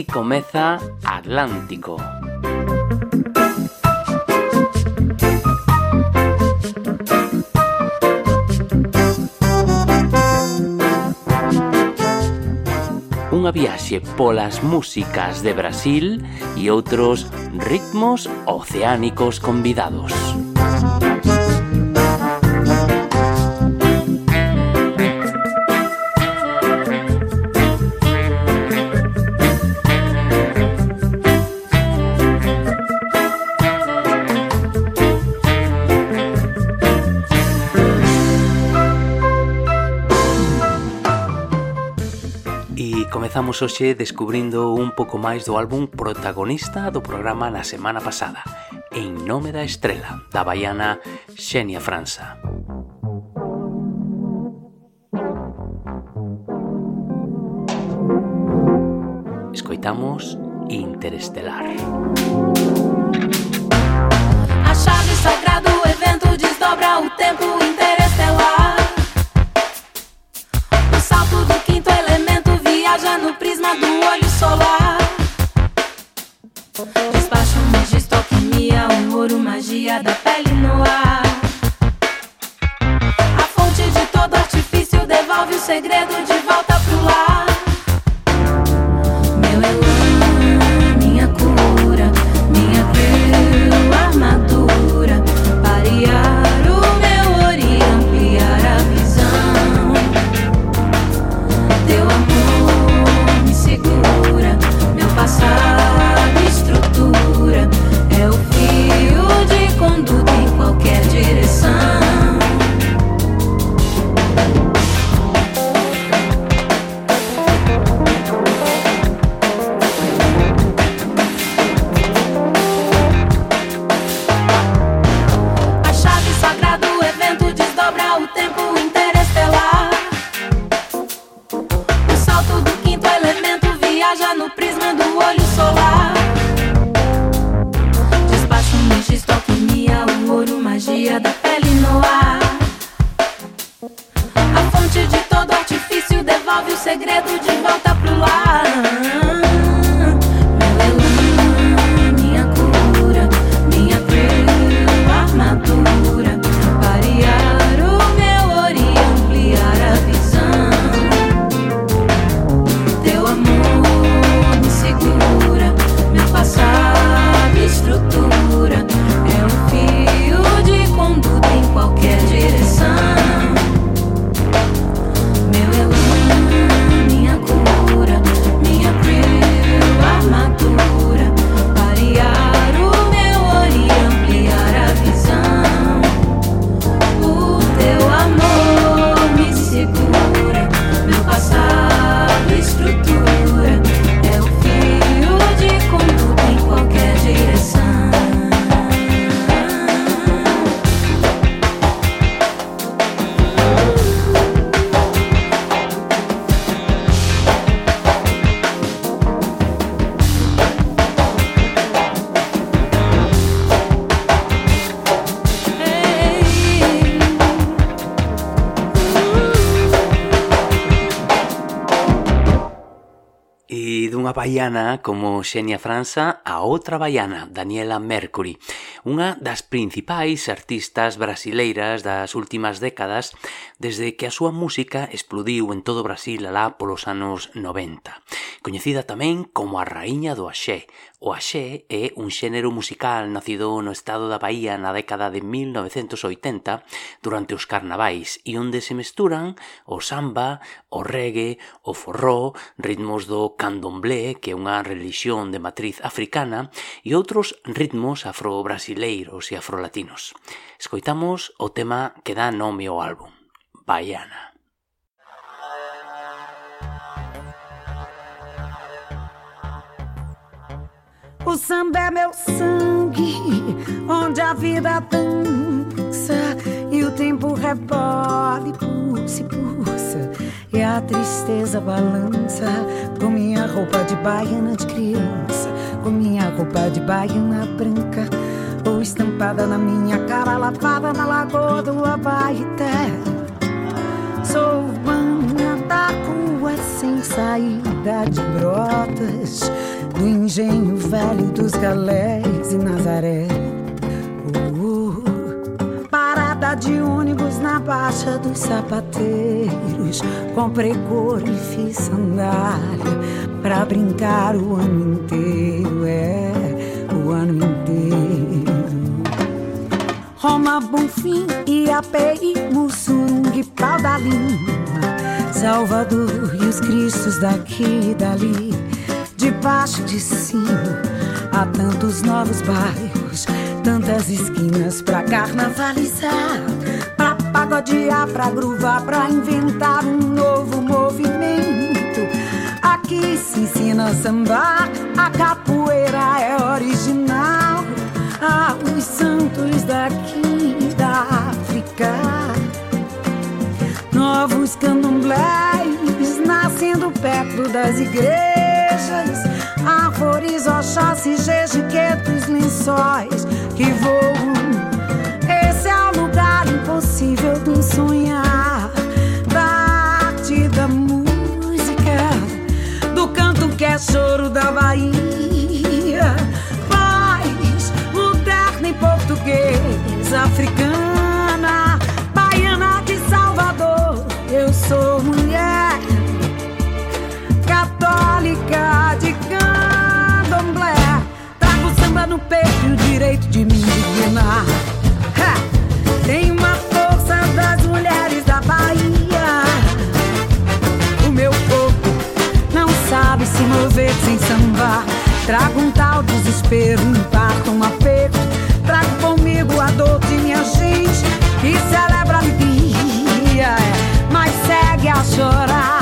Aquí comeza Atlántico. Unha viaxe polas músicas de Brasil e outros ritmos oceánicos convidados. Estamos hoxe descubrindo un pouco máis do álbum protagonista do programa na semana pasada, En nome da estrela, da baiana Xenia França. Escoitamos Interestelar. A chave sagrado, o evento desdobra o tempo interestelar do olho solar. Despacho, magisto, alquimia, ouro, magia da pele no ar. A fonte de todo artifício devolve o segredo de volta pro lar. Do olho solar. Despacho, magisto, alquimia, o ouro, magia da pele no ar. A fonte de todo artifício devolve o segredo de volta pro lar. Baiana como Xenia França a outra baiana, Daniela Mercury, unha das principais artistas brasileiras das últimas décadas desde que a súa música explodiu en todo Brasil alá polos anos 90. Coñecida tamén como a raíña do axé. O axé é un xénero musical nacido no estado da Bahía na década de 1980 durante os carnavais e onde se mesturan o samba, o reggae, o forró, ritmos do candomblé, que é unha religión de matriz africana, e outros ritmos afro-brasileiros e afrolatinos. Escoitamos o tema que dá nome ao álbum, Baiana. O samba é meu sangue, onde a vida dança e o tempo rebola e pulsa e pulsa. E a tristeza balança com minha roupa de baiana de criança, com minha roupa de baiana branca, estampada na minha cara, lavada na lagoa do Abaeté. sou urbana da rua sem saída de brotas, do engenho velho dos galés e Nazaré. Uh, parada de ônibus na baixa dos sapateiros, comprei cor e fiz sandália pra brincar o ano inteiro, é, o ano inteiro. Roma, Bonfim, Iapei, Mussurungue, Pau da Lima, Salvador e os Cristos daqui e dali, debaixo de cima, há tantos novos bairros, tantas esquinas pra carnavalizar, pra pagodear, pra gruvar, pra inventar um novo movimento. Aqui se ensina a sambar, a capoeira é original ah, os santos daqui da África. Novos candomblés nascendo perto das igrejas. Árvores, oxóssis, jejiquetos, lençóis que voam. Esse é o lugar impossível do sonhar. Da arte da música, do canto que é choro da Bahia portuguesa, africana, baiana de Salvador. Eu sou mulher católica de candomblé. Trago samba no peito e o direito de me indignar. Tem uma força das mulheres da Bahia. O meu corpo não sabe se mover sem sambar. Trago um tal desespero, um parto, um chorar.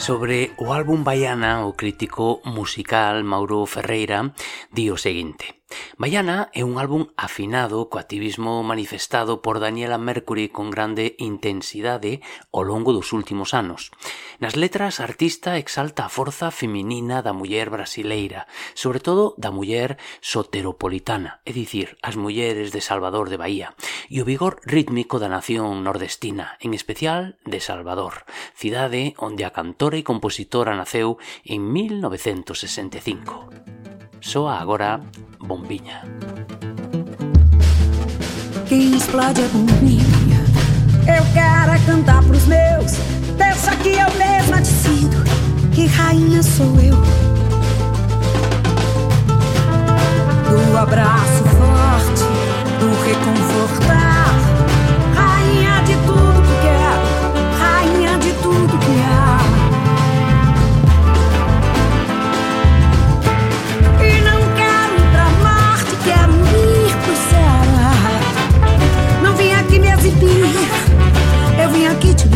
Sobre o álbum Baiana, o crítico musical Mauro Ferreira di o seguinte Maiana é un álbum afinado co activismo manifestado por Daniela Mercury con grande intensidade ao longo dos últimos anos. Nas letras, a artista exalta a forza feminina da muller brasileira, sobre todo da muller soteropolitana, é dicir, as mulleres de Salvador de Bahía, e o vigor rítmico da nación nordestina, en especial de Salvador, cidade onde a cantora e compositora naceu en 1965. Soa agora Bombiña. Quem explode é bombinha. Eu quero é cantar pros meus. Pensa que eu mesma decido que rainha sou eu. Do abraço forte, do reconfortar. Eu vim aqui te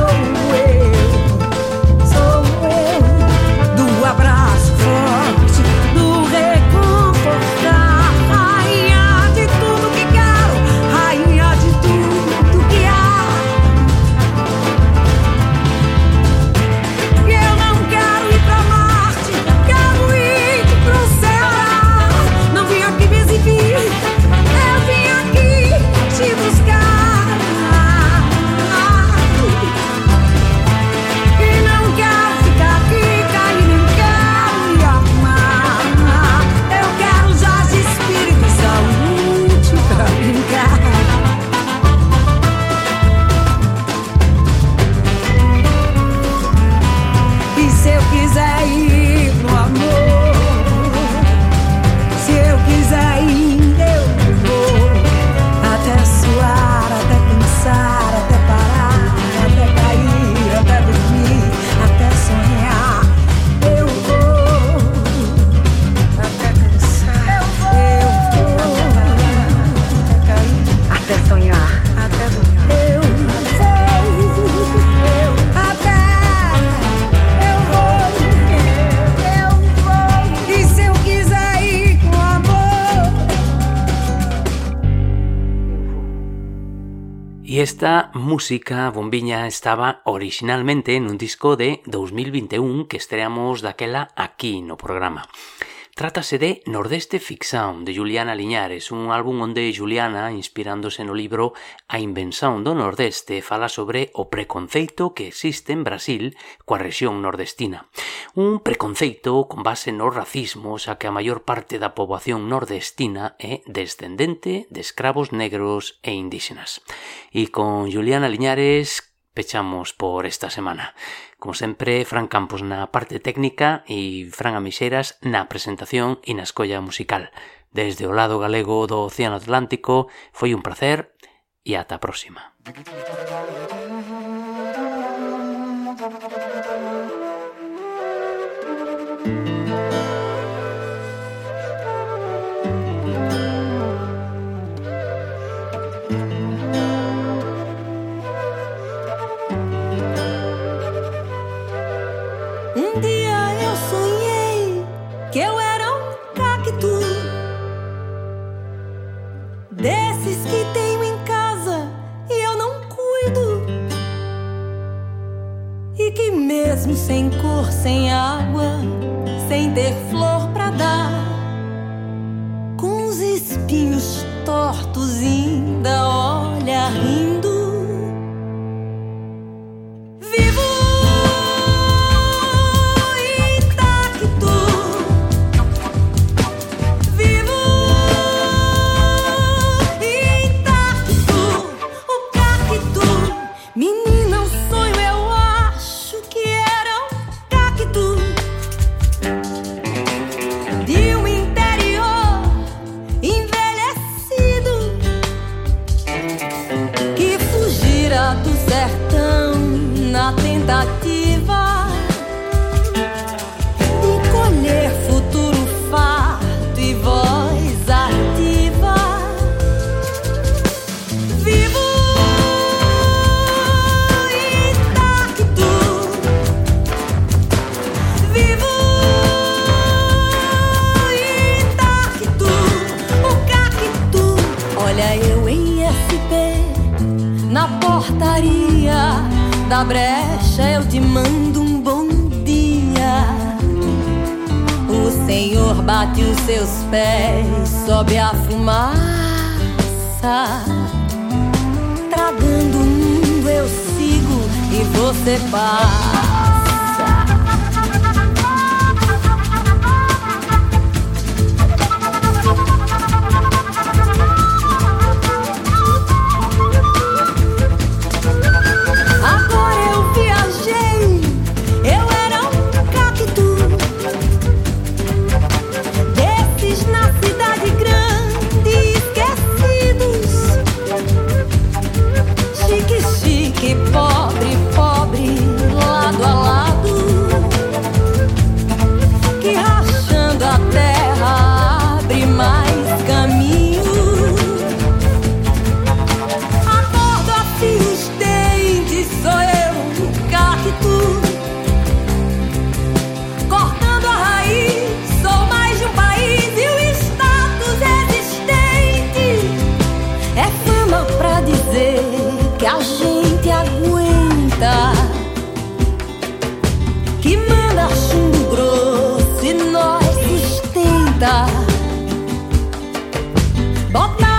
so away. Esta música, Bombiña, estaba originalmente nun disco de 2021 que estreamos daquela aquí no programa. Trátase de Nordeste Ficción, de Juliana Liñares, un álbum onde Juliana, inspirándose no libro A Invención do Nordeste, fala sobre o preconceito que existe en Brasil coa rexión nordestina. Un preconceito con base no racismo, xa que a maior parte da poboación nordestina é descendente de escravos negros e indígenas. E con Juliana Liñares pechamos por esta semana. Como sempre, Fran Campos na parte técnica e Fran Amixeras na presentación e na escolla musical. Desde o lado galego do Océano Atlántico, foi un placer e ata a próxima. pés sobe a fumaça. Tragando o mundo eu sigo e você passa. Bob